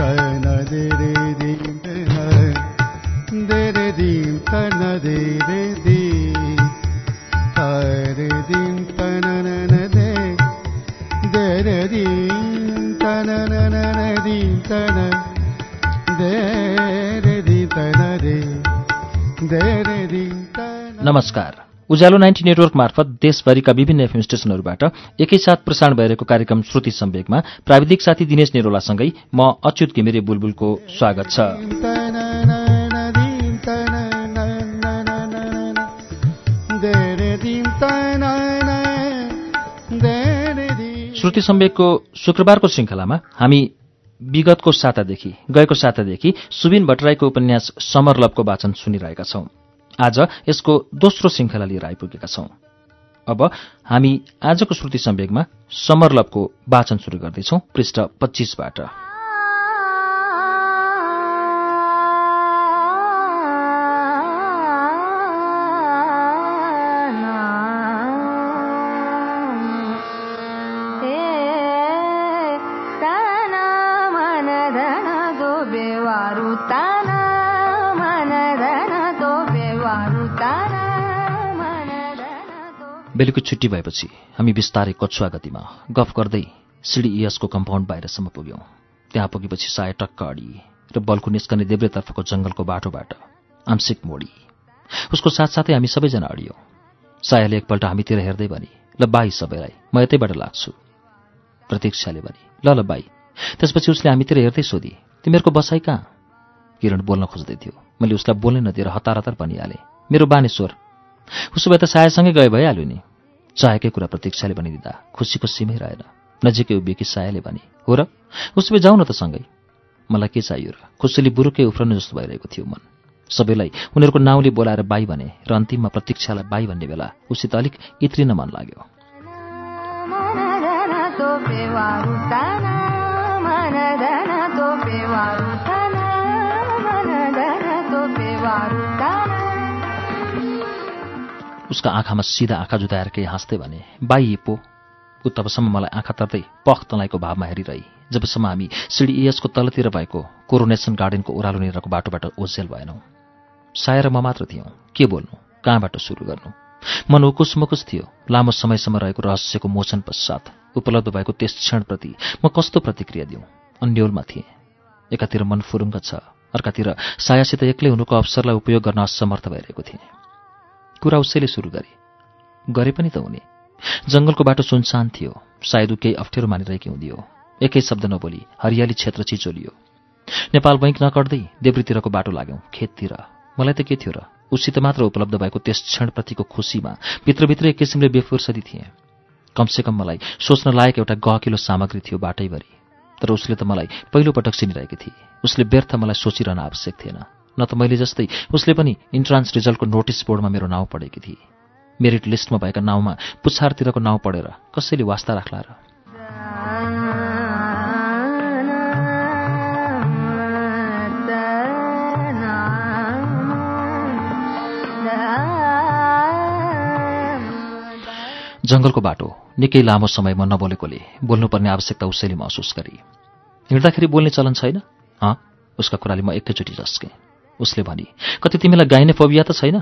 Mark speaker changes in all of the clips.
Speaker 1: तन दे रे दी दे रे दी तन दे रे दी रे दी तन न दे दे रे दी तन न दी तन दे
Speaker 2: उज्यालो नाइन्टी नेटवर्क मार्फत देशभरिका विभिन्न एफएम स्टेशनहरूबाट एकैसाथ प्रसारण भइरहेको कार्यक्रम श्रुति सम्वेकमा प्राविधिक साथी दिनेश नेरोलासँगै म अच्युत घिमिरे बुलबुलको स्वागत छ। श्रुति सम्वेकको शुक्रबारको श्रृङ्खलामा हामी विगतको सातादेखि गएको सातादेखि सुबिन भट्टराईको उपन्यास समरलभको वाचन सुनिरहेका छौं। आज यसको दोस्रो श्रृङ्खला लिएर आइपुगेका छौं। अब हामी आजको श्रुति सम्वेकमा समरलभको वाचन सुरु गर्दैछौं पृष्ठ पच्चिसबाट। बेलुकी छुट्टी भएपछि हामी बिस्तारै कछुवा गतिमा गफ गर्दै सिडी इएसको कम्पाउन्ड बाहिरसम्म पुग्यौं। त्यहाँ पुगेपछि साय टक्क अडिए र बल्कु निस्कने देब्रेतर्फको जङ्गलको बाटोबाट आंशिक मोडी। उसको साथसाथै हामी सबैजना अडियौं। सायाले एकपल्ट हामीतिर हेर्दै भने ल बाई सबैलाई म यतैबाट लाग्छु। प्रतीक्षाले भने ल ल बाई। त्यसपछि उसले हामीतिर हेर्दै सोधी तिमीहरूको बसाइ कहाँ? किरण बोल्न खोज्दै थियो। मैले उसलाई बोल्नै नदिएर हतार हतार भनिहालेँ मेरो बानेश्वर। उसो भए त सायासँगै गए भइहाल्यो नि। चाहेकै कुरा प्रतीक्षाले भनिदिँदा खुसीको सीमै रहेन। नजिकै उभिएकी सायाले भने हो र उसो भए जाउँ न त सँगै। मलाई के चाहियो र? खुसीले बुरुकै उफ्रनु जस्तो भइरहेको थियो मन। सबैलाई उनीहरूको नाउँले बोलाएर बाई भने र अन्तिममा प्रतीक्षालाई बाई भन्ने बेला उसित अलिक इत्रिन मन लाग्यो। उसका आँखामा सिधा आँखा जुदाएर केही हाँस्दै भने बाई पो। ऊ तबसम्म मलाई आँखा तर्दै पख तलाईको भावमा हेरिरही। जबसम्म हामी सिडी इएसको तलतिर भएको कोरोनेसन गार्डनको ओह्रालो निरको बाटोबाट ओझेल भएनौँ। सायर म मात्र थियौँ। के बोल्नु? कहाँबाट सुरु गर्नु? मन उकुस मुकुस थियो। लामो समयसम्म रहेको रहस्यको मोचन पश्चात उपलब्ध भएको त्यस क्षणप्रति म कस्तो प्रतिक्रिया दिउँ अन्यलमा थिएँ। एकातिर मन फुरुङ्ग छ। अर्कातिर सायासित एक्लै हुनुको अवसरलाई उपयोग गर्न असमर्थ भइरहेको थिएँ। कुरा उसैले सुरु गरे। गरे पनि त हुने। जङ्गलको बाटो सुनसान थियो। सायद ऊ केही अप्ठ्यारो मानिरहेकी हुँदियो एकै शब्द नबोली हरियाली क्षेत्र चिचोलियो। नेपाल बैङ्क नकट्दै देब्रीतिरको बाटो लाग्यौँ खेततिर। मलाई त के थियो र? उसित मात्र उपलब्ध भएको त्यस क्षणप्रतिको खुसीमा भित्रभित्र एक किसिमले बेफुर्सदी थिएँ। कमसेकम मलाई सोच्न लायक एउटा गहकिलो सामग्री थियो बाटैभरि। तर उसले त मलाई पहिलोपटक चिनिरहेकी थिए। उसले व्यर्थ मलाई सोचिरहन आवश्यक थिएन। न त मैले जस्तै उसले पनि इन्ट्रान्स रिजल्टको नोटिस बोर्डमा मेरो नाउँ पढेकी थिए। मेरिट लिस्टमा भएका नाउँमा पुच्छारतिरको नाउँ पढेर कसैले वास्ता राख्ला र? जङ्गलको बाटो निकै लामो समयमा नबोलेकोले बोल्नुपर्ने आवश्यकता उसैले महसुस गरे। हिँड्दाखेरि बोल्ने चलन छैन? उसका कुराले म एकैचोटि झस्केँ उसले भने कति तिमीलाई गाइनोफोबिया त छैन?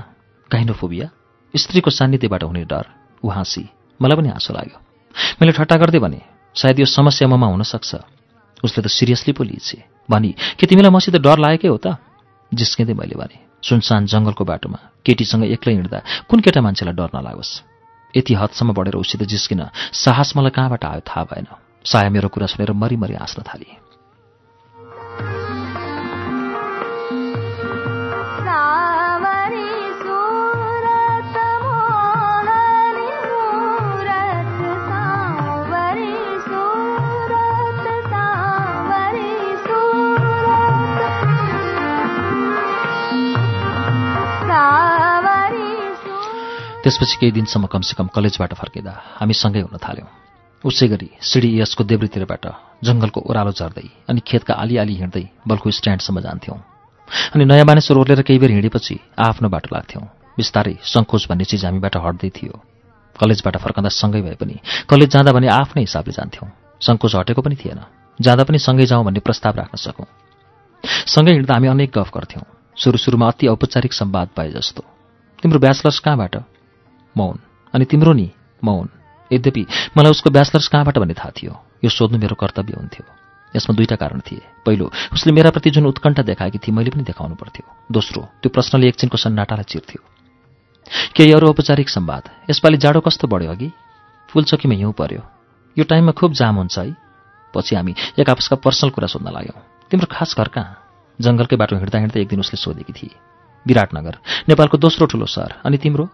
Speaker 2: गाइनोफोबिया? स्त्रीको सान्निध्यबाट हुने डर ऊ हाँसी मलाई पनि हाँसो लाग्यो। मैले ठट्टा गर्दै भने सायद यो समस्या ममा हुन सक्छ उसले त सिरियसली पो लिएछे भनी के तिमीलाई मसित डर लागेकै हो त? जिस्किँदै मैले भने सुनसान जङ्गलको बाटोमा केटीसँग एक्लै हिँड्दा कुन केटा मान्छेलाई डर नलागोस्? यति हदसम्म बढेर उसित जिस्किन साहस मलाई कहाँबाट आयो थाहा भएन। साया मेरो कुरा सुनेर मरिमरि हाँस्न थालिए त्यसपछि केही दिनसम्म कमसेकम कलेजबाट फर्किँदा हामी सँगै हुन थाल्यौँ। उसै गरी सिडिएसको देब्रीतिरबाट जङ्गलको ओह्रालो झर्दै अनि खेतका आली आली हिँड्दै बल्खु स्ट्यान्डसम्म जान्थ्यौँ। अनि नयाँ मानिसहरू ओर्लेर केही बेर हिँडेपछि आफ्नो बाटो लाग्थ्यौँ। बिस्तारै सङ्कोच भन्ने चिज हामीबाट हट्दै थियो। कलेजबाट फर्कँदा सँगै भए पनि कलेज जाँदा भने आफ्नै हिसाबले जान्थ्यौँ। सङ्कोच हटेको पनि थिएन। जाँदा पनि सँगै जाउँ भन्ने प्रस्ताव राख्न सकौँ। सँगै हिँड्दा हामी अनेक गफ गर्थ्यौँ। सुरु सुरुमा अति औपचारिक सम्वाद पाए जस्तो। तिम्रो ब्याचलर्स कहाँबाट? मौन। अनि तिम्रो नि मौन। यद्यपि मलाई उसको ब्याचलर्स कहाँबाट भन्ने थाहा थियो? यो सोध्नु मेरो कर्तव्य हुन्थ्यो। यसमा दुईटा कारण थिए। पहिलो उसले मेराप्रति जुन उत्कण्ठा देखाएकी थिए मैले पनि देखाउनु पर्थ्यो। दोस्रो त्यो प्रश्नले एकछिनको सन्नाटालाई चिर्थ्यो। केही अरू औपचारिक सम्वाद यसपालि जाडो कस्तो बढ्यो अघि? फुलचोकीमा हिउँ पर्यो। यो टाइममा खुब जाम हुन्छ है। पछि हामी एक आपसका पर्सनल कुरा सोध्न लाग्यौँ। तिम्रो खास घर कहाँ? जङ्गलकै बाटो हिँड्दा हिँड्दा एक दिन उसले सोधेकी थिए। विराटनगर नेपालको दोस्रो ठुलो सहर। अनि तिम्रो?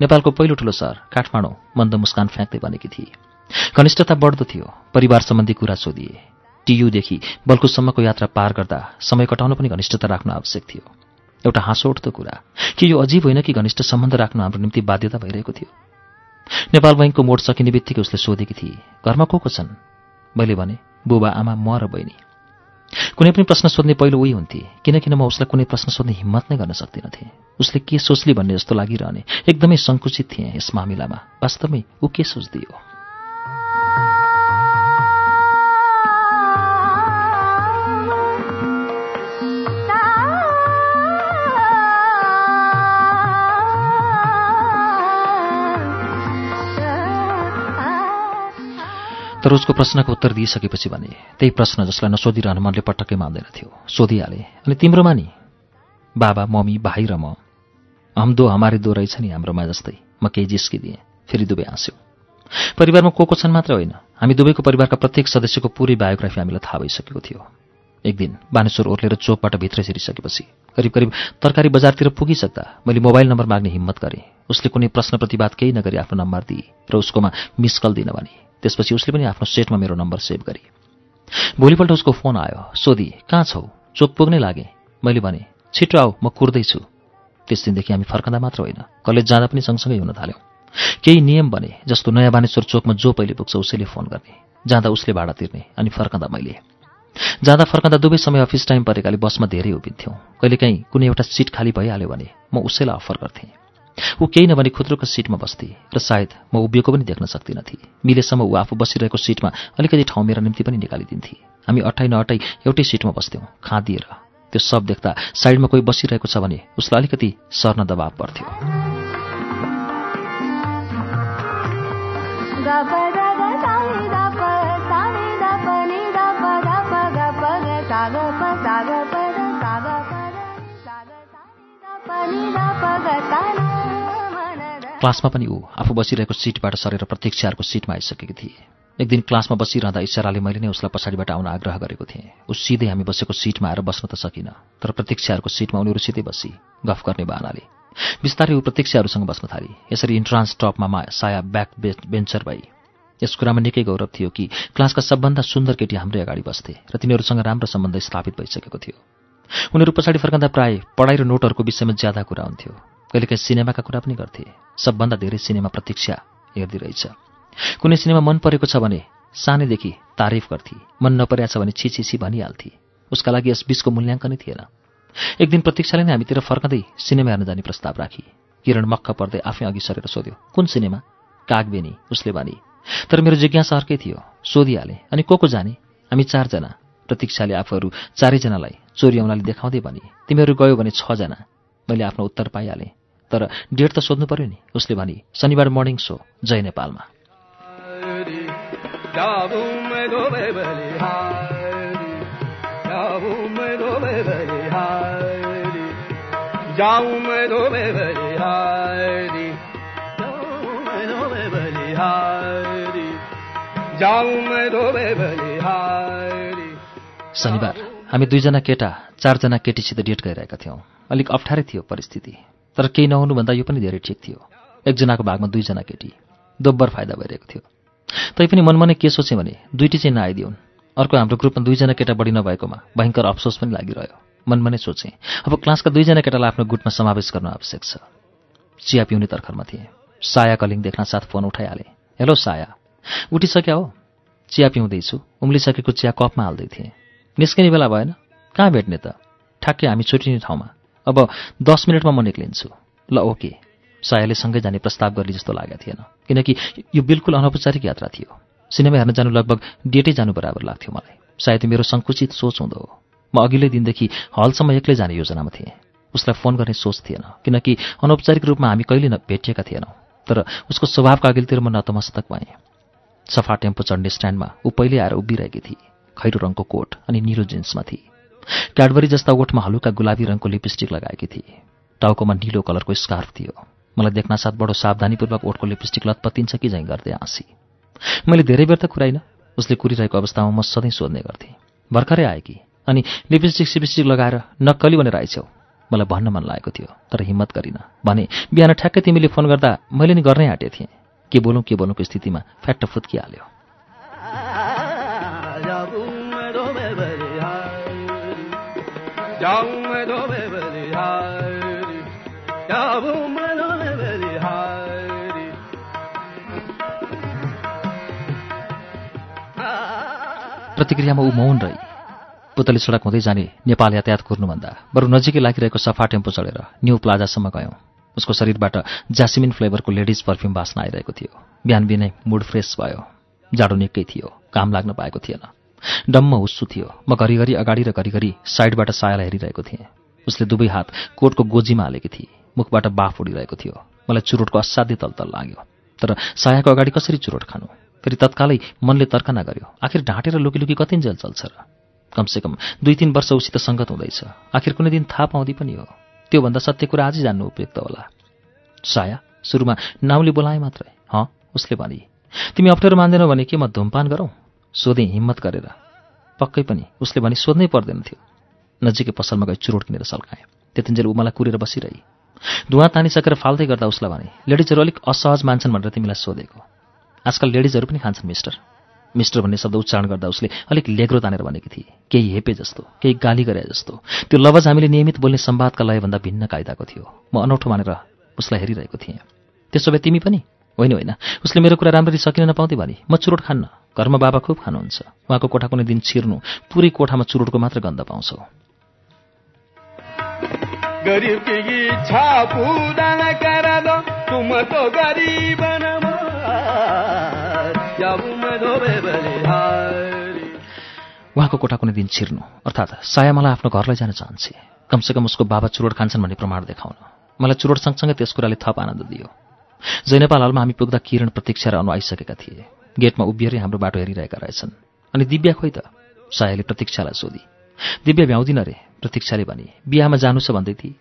Speaker 2: नेपालको पहिलो ठुलो सहर काठमाडौँ मन्द मुस्कान फ्याँक्दै बनेकी थिए। घनिष्ठता बढ्दो थियो परिवार सम्बन्धी कुरा सोधिए। टियुदेखि बल्कुसम्मको यात्रा पार गर्दा समय कटाउन पनि घनिष्ठता राख्नु आवश्यक थियो। एउटा हाँसो उठ्दो कुरा कि यो अजीब होइन कि घनिष्ठ सम्बन्ध राख्नु हाम्रो निम्ति बाध्यता भइरहेको थियो। नेपाल बैङ्कको मोड सकिने बित्तिकै उसले सोधेकी थिए घरमा को को छन्? मैले भने बुबा आमा म र बहिनी। कुनै पनि प्रश्न सोध्ने पहिलो उही हुन्थे। किनकिन म उसलाई कुनै प्रश्न सोध्ने हिम्मत नै गर्न सक्दिनथे उसले के सोच्ली भन्ने जस्तो लागिरहने। एकदमै सङ्कुचित थिएँ यस मामिलामा। वास्तवमै ऊ के सोच्दियो तर उसको प्रश्नको उत्तर दिइसकेपछि भने त्यही प्रश्न जसलाई नसोधिरहन मनले पटक्कै मान्दैन थियो। सोधिहाले अनि तिम्रोमा नि बाबा मम्मी भाइ र म? हम दो हमारे दो रहेछ नि हाम्रोमा जस्तै। म केही जिस्किदिएँ फेरि दुवै हाँस्यौँ। परिवारमा को को छन् मात्र होइन। हामी दुवैको परिवारका प्रत्येक सदस्यको पुरै बायोग्राफी हामीलाई थाहा भइसकेको थियो। एक दिन बानेश्वर ओर्लेर चोकबाट भित्रै छिरिसकेपछि करिब करिब तरकारी बजारतिर पुगिसक्दा मैले मोबाइल नम्बर माग्ने हिम्मत गरेँ। उसले कुनै प्रश्न प्रतिवाद केही नगरी आफ्नो नम्बर दिए र उसकोमा मिस कल दिन भने त्यसपछि उसले पनि आफ्नो सेटमा मेरो नम्बर सेभ गरे। भोलिपल्ट उसको फोन आयो सोधी कहाँ छौ? चोक पुग्नै लागे। मैले भने छिटो आऊ म कुर्दैछु। त्यस दिनदेखि हामी फर्कँदा मात्र होइन। कलेज जाँदा पनि सँगसँगै हुन थाल्यौँ। केही नियम बने जस्तो नयाँ बानेश्वर चोकमा जो पहिले पुग्छ उसैले फोन गर्ने। जाँदा उसले भाडा तिर्ने अनि फर्कँदा मैले। जाँदा फर्कँदा दुवै समय अफिस टाइम परेकाले बसमा धेरै उभिन्थ्यौँ। कहिलेकाहीँ कुनै एउटा सिट खाली भइहाल्यो भने म उसैलाई अफर गर्थेँ। ऊ केही नभने खुद्रोको सिटमा बस्थे र सायद म उभिएको पनि देख्न सक्दिनथे मिलेसम्म ऊ आफू बसिरहेको सिटमा अलिकति ठाउँ मेरा निम्ति पनि निकालिदिन्थे हामी अट्टाइ नअट्टाइ एउटै सिटमा बस्थ्यौँ खाँदिएर त्यो सब देख्दा साइडमा कोही बसिरहेको छ भने उसलाई अलिकति सर्न दबाव पर्थ्यो क्लासमा पनि ऊ आफू बसिरहेको सिटबाट सरेर प्रतीक्षाहरूको सिटमा आइसकेकी थिए। एक दिन क्लासमा बसिरहँदा इसाराले मैले नै उसलाई पछाडिबाट आउन आग्रह गरेको थिएँ। उस सिधै हामी बसेको सिटमा आएर बस्न त सकिनँ तर प्रतीक्षाहरूको सिटमा उनीहरूसितै बसी गफ गर्ने बाहनाले। बिस्तारै ऊ प्रतीक्षाहरूसँग बस्न थाली। यसरी इन्ट्रान्स टपमा साया ब्याक बेन्चर भई। यस कुरामा निकै गौरव थियो कि क्लासका सबभन्दा सुन्दर केटी हाम्रै अगाडि बस्थे र तिनीहरूसँग राम्रो सम्बन्ध स्थापित भइसकेको थियो। उनीहरू पछाडि फर्कँदा प्राय पढाइ र नोटहरूको विषयमा ज्यादा कुरा हुन्थ्यो। कहिलेकाहीँ सिनेमाका कुरा पनि गर्थे। सबभन्दा धेरै सिनेमा प्रतीक्षा हेर्दै रहेछ कुनै सिनेमा मन परेको छ भने सानैदेखि तारिफ गर्थे। मन नपरेको छ भने छिछि भनिहाल्थे। उसका लागि यस बिचको मूल्याङ्कनै थिएन। एक दिन प्रतीक्षाले नै हामीतिर फर्कँदै सिनेमा हेर्न जाने प्रस्ताव राखी। किरण मक्क पर्दै आफै अघि सरेर सोध्यो कुन सिनेमा? कागबेनी उसले भने। तर मेरो जिज्ञासा अर्कै थियो। सोधिहालेँ। अनि को को जाने? हामी चारजना। प्रतीक्षाले आफूहरू चारैजनालाई चोरी औँलाले देखाउँदै भने तिमीहरू गयो भने छजना। मैले आफ्नो उत्तर पाइहालेँ। तर डेट त सोध्नु पर्यो नि। उसले भने शनिबार मर्निङ सो जय नेपालमा। शनिबार हामी दुईजना केटा चारजना केटीसित डेट गइरहेका थियौँ। अलिक अप्ठ्यारै थियो परिस्थिति। तर केही नहुनुभन्दा यो पनि धेरै ठिक थियो। एकजनाको भागमा दुईजना केटी। दोब्बर फाइदा भइरहेको थियो। तैपनि मनमा नै के सोचेँ भने दुईटी चाहिँ नआइदिउन् अर्को हाम्रो ग्रुपमा दुईजना केटा बढी नभएकोमा भयङ्कर अफसोस पनि लागिरह्यो। मनमा नै सोचेँ अब क्लासका दुईजना केटालाई आफ्नो गुटमा समावेश गर्न आवश्यक छ। चिया पिउने तर्खरमा थिएँ। साया कलिङ देख्न साथ फोन उठाइहालेँ। हेलो साया उठिसक्या हो? चिया पिउँदैछु। उम्लिसकेको चिया कपमा हाल्दै थिएँ। निस्किने बेला भएन। कहाँ भेट्ने त? ठ्याक्कै हामी छुट्टिने ठाउँमा। अब दस मिनटमा म निक्लिन्छु। ल ओके। सायाले सँगै जाने प्रस्ताव गर्ने जस्तो लागेको थिएन। किनकि यो बिल्कुल अनौपचारिक यात्रा थियो। सिनेमा हेर्न जानु लगभग डेटै जानु बराबर लाग्थ्यो मलाई। सायद मेरो सङ्कुचित सोच हुँदो हो। म अघिल्लै दिनदेखि हलसम्म एक्लै जाने योजनामा थिएँ। उसलाई फोन गर्ने सोच थिएन। किनकि अनौपचारिक रूपमा हामी कहिले न भेटिएका थिएनौँ। तर उसको स्वभावका अघिल्तिर म नतमस्तक भएँ। सफा टेम्पो चढ्ने स्ट्यान्डमा ऊ पहिले आएर उभिरहेकी थिए खैरो रङको कोट अनि निलो जिन्समा थिए क्याडबरी जस्ता ओठमा हलुका गुलाबी रङको लिपस्टिक लगाएकी थिए। टाउकोमा निलो कलरको स्कार्फ थियो। मलाई देख्न साथ बडो सावधानीपूर्वक ओठको लिपस्टिक लतपत्तिन्छ कि झैँ गर्दै हाँसी। मैले धेरै बेर त कुराइन उसले कुरिरहेको अवस्थामा म सधैँ सोध्ने गर्थेँ। भर्खरै आए कि अनि लिपस्टिक सिपिस्टिक लगाएर नक्कली भनेर आइछौ मलाई भन्न मन लागेको थियो तर हिम्मत गरिनँ। भने बिहान ठ्याक्कै तिमीले फोन गर्दा मैले नि गर्नै आँटेको थिएँ। के बोलौँ के बोलौँको स्थितिमा फ्याट्ट फुत्किहाल्यो प्रतिक्रियामा ऊ मौन रही। पुतली सडक हुँदै जाने नेपाल यातायात कुर्नुभन्दा बरु नजिकै लागिरहेको सफा टेम्पो चढेर न्यू प्लाजासम्म गयौँ। उसको शरीरबाट जासिमिन फ्लेभरको लेडिज पर्फ्युम बास्न आइरहेको थियो। बिहान बिहानै मुड फ्रेस भयो। जाडो निकै थियो। काम लाग्न पाएको थिएन। डम्म हुस्सु थियो। म घरिघरि अगाडि र घरिघरि साइडबाट सायालाई हेरिरहेको थिएँ। उसले दुवै हात कोटको गोजीमा हालेकी थिए। मुखबाट बाफ उडिरहेको थियो। मलाई चुरोटको असाध्य तलतल लाग्यो। तर सायाको अगाडि कसरी चुरोट खानु? फेरि तत्कालै मनले तर्कना गर्यो आखिर ढाँटेर लुकी लुकी कतिन्जेल चल्छ र? कमसेकम दुई तिन वर्ष उसित सङ्गत हुँदैछ। आखिर कुनै दिन थाहा पाउँदै पनि हो। त्योभन्दा सत्य कुरा आजै जान्नु उपयुक्त होला। साया सुरुमा नाउले बोलाएँ मात्रै हँ? उसले भने तिमी अप्ठ्यारो मान्दैनौ भने के म धुमपान गरौँ? सोधेँ हिम्मत गरेर। पक्कै पनि उसले भने सोध्नै पर्दैन थियो। नजिकै पसलमा गई चुरोट किनेर सल्काएँ। त्यतिन्जेल ऊ मलाई कुरेर बसिरही। धुवा तानिसकेर फाल्दै गर्दा उसलाई भने लेडिजहरू अलिक असहज मान्छन् भनेर तिमीलाई सोधेको। आजकल लेडिजहरू पनि खान्छन् मिस्टर। मिस्टर भन्ने शब्द उच्चारण गर्दा उसले अलिक लेग्रो तानेर भनेकी थिए। केही हेपे जस्तो केही गाली गरे जस्तो। त्यो लवज हामीले नियमित बोल्ने सम्वादका लयभन्दा भिन्न कायदाको थियो। म अनौठो मानेर उसलाई हेरिरहेको थिएँ। त्यसो भए तिमी पनि होइन होइन। उसले मेरो कुरा राम्ररी सकिन नपाउँदै भने म चुरोट खान्न। घरमा बाबा खुब खानुहुन्छ। उहाँको कोठा कुनै दिन छिर्नु। पुरै कोठामा चुरोटको मात्र गन्ध पाउँछौ। उहाँको कोठा कुनै दिन छिर्नु। अर्थात् साया मलाई आफ्नो घरलाई जान चाहन्छे। कमसेकम उसको बाबा चुरोट खान्छन् भन्ने प्रमाण देखाउन। मलाई चुरोट सँगसँगै त्यस कुराले थप आनन्द दियो। जैनेपाल हलमा हामी पुग्दा किरण प्रतीक्षा र अनु आइसकेका थिए। गेटमा उभिएरै हाम्रो बाटो हेरिरहेका रहेछन्। अनि दिव्या खोइ त? सायाले प्रतीक्षालाई सोधी। दिव्या भ्याउँदिन रे प्रतीक्षाले भने। बिहामा जानु छ भन्दै थिए।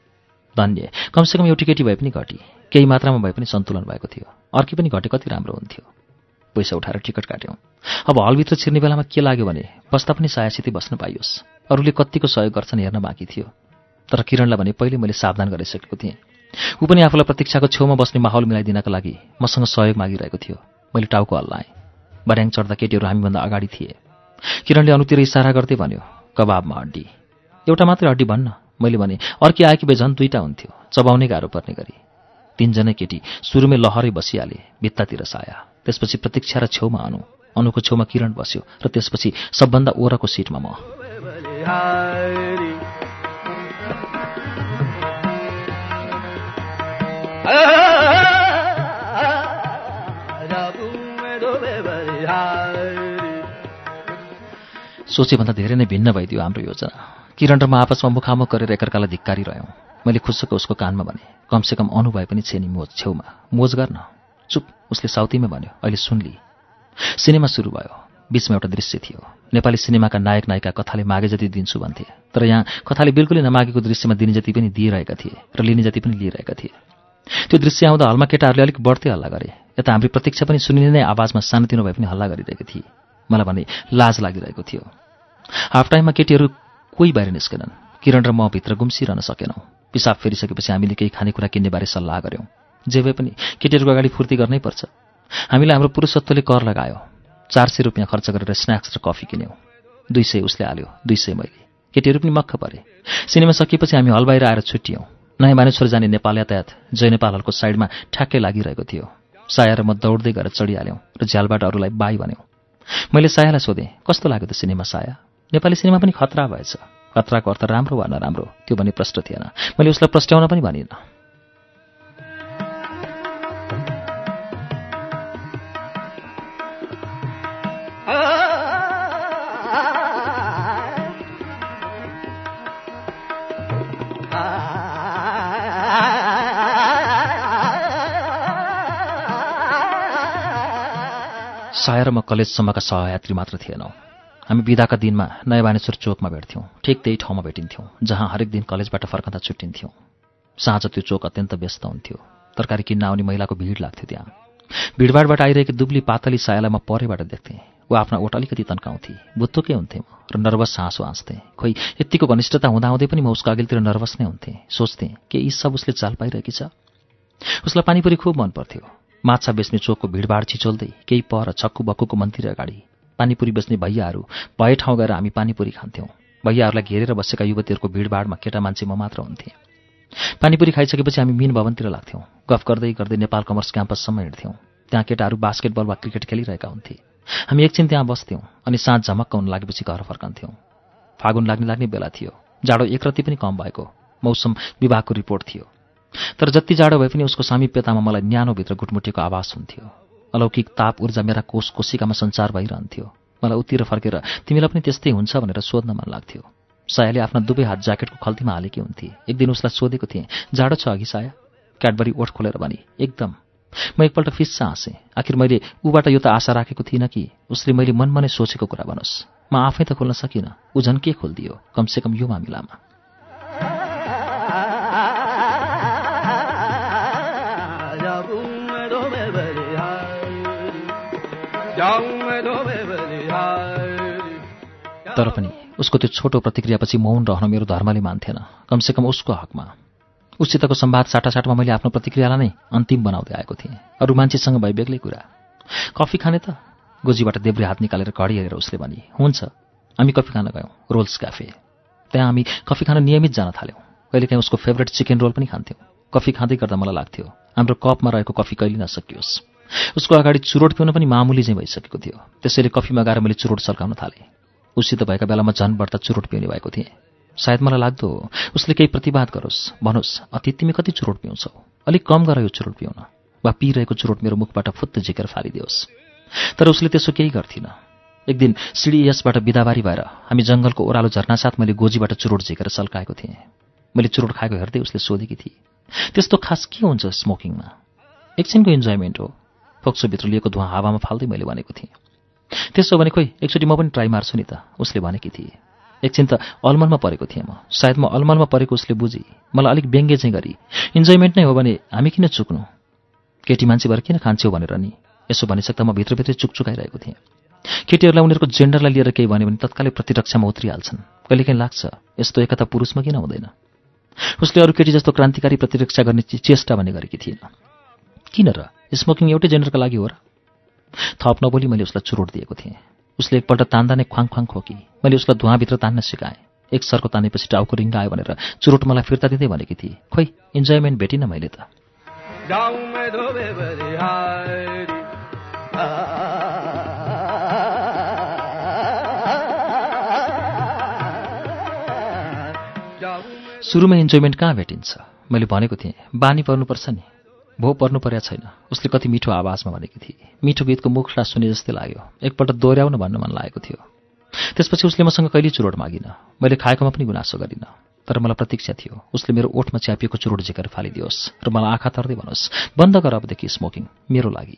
Speaker 2: धन्य। कमसेकम एउटी केटी भए पनि घटी। केही मात्रामा भए पनि सन्तुलन भएको थियो। अर्की पनि घटे कति राम्रो हुन्थ्यो। पैसा उठाएर टिकट काट्यौँ। अब हलभित्र छिर्ने बेलामा के लाग्यो भने बस्दा पनि सायासितै बस्न पाइयोस्। अरूले कतिको सहयोग गर्छन् हेर्न बाँकी थियो। तर किरणलाई भने पहिले मैले सावधान गरिसकेको थिएँ। ऊ पनि आफूलाई प्रतीक्षाको छेउमा बस्ने माहौल मिलाइदिनका लागि मसँग सहयोग मागिरहेको थियो। मैले टाउको हल्लाएँ। बर्याङ चढ्दा केटीहरू हामीभन्दा अगाडि थिए। किरणले अनुतिर इसारा गर्दै भन्यो कबाबमा हड्डी। एउटा मात्रै हड्डी भन्न। मैले भने अर्की आएकी भए झन् दुईवटा हुन्थ्यो चबाउने गाह्रो पर्ने गरी। तिनजनै केटी सुरुमै लहरै बसिहाले भित्तातिर साया। त्यसपछि प्रतीक्षा र छेउमा अनु। अनुको छेउमा किरण बस्यो र त्यसपछि सबभन्दा ओरको सिटमा म। सोचेभन्दा धेरै नै भिन्न भइदियो हाम्रो योजना। किरण र म आपसमा मुखामुख गरेर एकअर्कालाई धिक्कारी रह्यौँ। मैले खुसुक उसको कानमा भने कमसेकम अनु भए पनि छेनी मोज छेउमा मोज गर्न। चुप उसले साउथीमा भन्यो अहिले सुनली सिनेमा सुरु भयो। बिचमा एउटा दृश्य थियो। नेपाली सिनेमाका नायक नायिका कथाले मागे जति दिन्छु भन्थे तर यहाँ कथाले बिल्कुलै नमागेको दृश्यमा दिने जति पनि दिइरहेका थिए र लिने जति पनि लिइरहेका थिए। त्यो दृश्य आउँदा हलमा केटाहरूले अलिक बढ्दै हल्ला गरे। यता हाम्रो प्रतीक्षा पनि सुनिने नै आवाजमा सानोतिनो भए पनि हल्ला गरिरहेको थिए। मलाई भने लाज लागिरहेको थियो। हाफ टाइममा केटीहरू कोही बाहिर निस्केनन्। किरण र म भित्र गुम्सिरहन सकेनौँ। पिसाब फेरिसकेपछि हामीले केही खानेकुरा किन्ने बारे सल्लाह गऱ्यौँ जे भए पनि केटीहरूको अगाडि फुर्ती गर्नै पर्छ। हामीलाई हाम्रो पुरुषत्वले कर लगायो। चार सय रुपियाँ खर्च गरेर स्न्याक्स र कफी किन्यौँ। दुई सय उसले हाल्यो दुई सय मैले। केटीहरू पनि मक्ख परे। सिनेमा सकिएपछि हामी हल बाहिर आएर छुट्यौँ नयाँ मानेश्वर जाने नेपाल यातायात जय नेपाल हलको साइडमा ठ्याक्कै लागिरहेको थियो। साया र म दौड्दै गएर चढिहाल्यौँ र झ्यालबाट अरूलाई बाई भन्यौँ। मैले सायालाई सोधेँ कस्तो लाग्यो त सिनेमा साया? नेपाली सिनेमा पनि खतरा भएछ। खतराको अर्थ राम्रो वा नराम्रो त्यो भन्ने प्रश्न थिएन। मैले उसलाई प्रस्ट्याउन पनि भनिनँ। साया र म कलेजसम्मका सहयात्री मात्र थिएनौँ। हामी बिदाका दिनमा नयाँ बानेश्वर चोकमा भेट्थ्यौँ। ठिक त्यही ठाउँमा भेटिन्थ्यौँ जहाँ हरेक दिन कलेजबाट फर्कँदा छुट्टिन्थ्यौँ। साँझ त्यो चोक अत्यन्त व्यस्त हुन्थ्यो। तरकारी किन्न आउने महिलाको भिड लाग्थ्यो त्यहाँ। भिडभाडबाट आइरहेकी दुब्ली पातली सायालाई म परेबाट देख्थेँ। ऊ आफ्ना ओठ अलिकति तन्काउँथे। बुत्तुकै हुन्थेँ म र नर्भस हाँसो हाँस्थेँ खोइ यत्तिको घनिष्ठता हुँदाहुँदै पनि म उसको अघिल्तिर नर्भस नै हुन्थेँ। सोच्थेँ के यी सब उसले चाल पाइरहेकी छ? उसलाई पानीपुरी खुब मन पर्थ्यो माछा बेच्ने चोकको भिडभाड छिचोल्दै केही पर छक्कु बक्कुको मन्दिर अगाडि पानीपुरी बेच्ने भैयाहरू भए ठाउँ गएर हामी पानीपुरी खान्थ्यौँ। भैयाहरूलाई घेरेर बसेका युवतीहरूको भिडभाडमा केटा मान्छे म मात्र हुन्थेँ। पानीपुरी खाइसकेपछि हामी मिन भवनतिर लाग्थ्यौँ। गफ गर्दै गर्दै नेपाल कमर्स क्याम्पससम्म हिँड्थ्यौँ त्यहाँ केटाहरू बास्केटबल वा क्रिकेट खेलिरहेका हुन्थे। हामी एकछिन त्यहाँ बस्थ्यौँ अनि साँझ झमक्क हुन लागेपछि घर फर्कन्थ्यौँ। फागुन लाग्ने लाग्ने बेला थियो। जाडो एकरति पनि कम भएको। मौसम विभागको रिपोर्ट थियो। तर जति जाडो भए पनि उसको सामिप्यतामा मलाई न्यानोभित्र गुटमुटिएको आवाज हुन्थ्यो अलौकिक ताप ऊर्जा मेरा कोष कोशिकामा सञ्चार भइरहन्थ्यो। मलाई उतिर फर्केर तिमीलाई पनि त्यस्तै हुन्छ भनेर सोध्न मन लाग्थ्यो। सायाले आफ्ना दुवै हात ज्याकेटको खल्तीमा हालेकी हुन्थे। एक दिन उसलाई सोधेको थिएँ जाडो छ अघि साया? क्याडबरी ओठ खोलेर भने एकदम। म एकपल्ट फिस्सा हाँसेँ। आखिर मैले ऊबाट यो त आशा राखेको थिइनँ कि? उसले मैले मनमा नै सोचेको कुरा भनोस्। म आफै त खोल्न सकिनँ। ऊ झन् के खोलिदियो? कमसेकम यो मामिलामा। तर पनि उसको त्यो छोटो प्रतिक्रियापछि मौन रहन मेरो धर्मले मान्थेन। कमसेकम उसको हकमा। उसितको सम्वाद साटासाटमा मैले आफ्नो प्रतिक्रियालाई नै अन्तिम बनाउँदै आएको थिएँ। अरू मान्छेसँग भए बेग्लै कुरा। कफी खाने त? गोजीबाट देब्रे हात निकालेर घडी हेरेर उसले भने हुन्छ हामी कफी खान गयौँ रोल्स क्याफे। त्यहाँ हामी कफी खान नियमित जान थाल्यौँ। कहिलेकाहीँ उसको फेभरेट चिकन रोल पनि खान्थ्यौँ। कफी खाँदै गर्दा मलाई लाग्थ्यो हाम्रो कपमा रहेको कफी कहिले नसकियोस्। उसको अगाडि चुरोट पिउन पनि मामुली चाहिँ भइसकेको थियो। त्यसैले कफी मगाएर मैले चुरोट सल्काउन थालेँ। उसित भएका बेलामा झन् बढ्दा चुरोट पिउने भएको थिएँ। सायद मलाई लाग्दो उसले केही प्रतिवाद गरोस् भनोस् अति तिमी कति चुरोट पिउँछौ? अलिक कम गर यो चुरोट पिउन वा पिइरहेको चुरोट मेरो मुखबाट फुत्त झिकेर फालिदियोस्। तर उसले त्यसो केही गर्थिन। एक दिन सिडी यसबाट बिदाबारी भएर हामी जङ्गलको ओह्रालो झर्नासाथ मैले गोजीबाट चुरोट झिकेर सल्काएको थिएँ। मैले चुरोट खाएको हेर्दै उसले सोधेकी थिए त्यस्तो खास के हुन्छ स्मोकिङमा? एकछिनको इन्जोयमेन्ट हो। फोक्सोभित्र लिएको धुवा हावामा फाल्दै मैले भनेको थिएँ। त्यसो भने खोइ एकचोटि म पनि ट्राई मार्छु नि त उसले भनेकी थिए। एकछिन त अलमलमा परेको थिएँ म। सायद म अलमलमा परेको उसले बुझी। मलाई अलिक व्यङ्ग्य चाहिँ गरी इन्जोयमेन्ट नै हो भने हामी किन चुक्नु? केटी मान्छे भएर किन खान्छौ भनेर नि? यसो भनिसक्दा म भित्रभित्रै चुकचुकाइरहेको थिएँ। केटीहरूलाई उनीहरूको जेन्डरलाई लिएर केही भन्यो भने तत्कालै प्रतिरक्षामा उत्रिहाल्छन्। कहिलेकाहीँ लाग्छ यस्तो एकता पुरुषमा किन हुँदैन? उसले अरू केटी जस्तो क्रान्तिकारी प्रतिरक्षा गर्ने चेष्टा भन्ने गरेकी थिएन। किन र? स्मोकिङ एउटै जेन्डरका लागि हो र? थप नबोली मैले उसलाई चुरोट दिएको थिएँ। उसले एकपल्ट तान्दा नै ख्वाङ ख्वाङ खोकी। मैले उसलाई धुवाँभित्र तान्न सिकाएँ। एक सरको तानेपछि टाउको रिङ्गा आयो भनेर चुरोट मलाई फिर्ता दिँदै भनेकी थिएँ। खोइ इन्जोयमेन्ट भेटिनँ मैले त। सुरुमा इन्जोयमेन्ट कहाँ भेटिन्छ? मैले भनेको थिएँ बानी पर्नुपर्छ नि। भो पर्नु पर्या छैन। उसले कति मिठो आवाजमा भनेकी थिए मिठो गीतको मुखलाई सुने जस्तै लाग्यो। एकपल्ट दोहोऱ्याउन भन्नु मन लागेको थियो। त्यसपछि उसले मसँग कहिले चुरोट मागिन। मैले खाएकोमा पनि गुनासो गरिनँ। तर मलाई प्रतीक्षा थियो। उसले मेरो ओठमा च्यापिएको चुरोट झिकेर फालिदियोस् र मलाई आँखा तर्दै भनोस् बन्द गर अबदेखि स्मोकिङ मेरो लागि।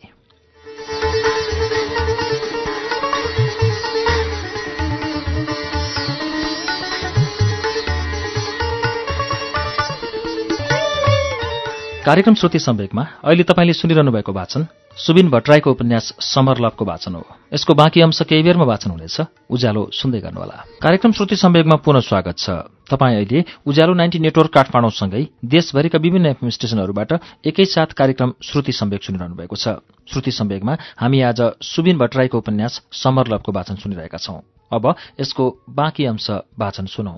Speaker 2: कार्यक्रम श्रुति सम्वेकमा अहिले तपाईँले सुनिरहनु भएको वाचन सुबिन भट्टराईको उपन्यास समर लभको वाचन हो। यसको बाँकी अंश केही बेरमा वाचन हुनेछ। उज्यालो सुन्दै गर्नुहोला। कार्यक्रम श्रुति सम्वेकमा पुनः स्वागत छ। तपाईँ अहिले उज्यालो नाइन्टी नेटवर्क काठमाडौँसँगै देशभरिका विभिन्न एफएम स्टेशनहरूबाट एकैसाथ कार्यक्रम श्रुति सम्वेक सुनिरहनु भएको छ। श्रुति सम्वेकमा हामी आज सुबिन भट्टराईको उपन्यास समर लभको वाचन सुनिरहेका छौं। अब यसको बाँकी अंश वाचन सुनौ।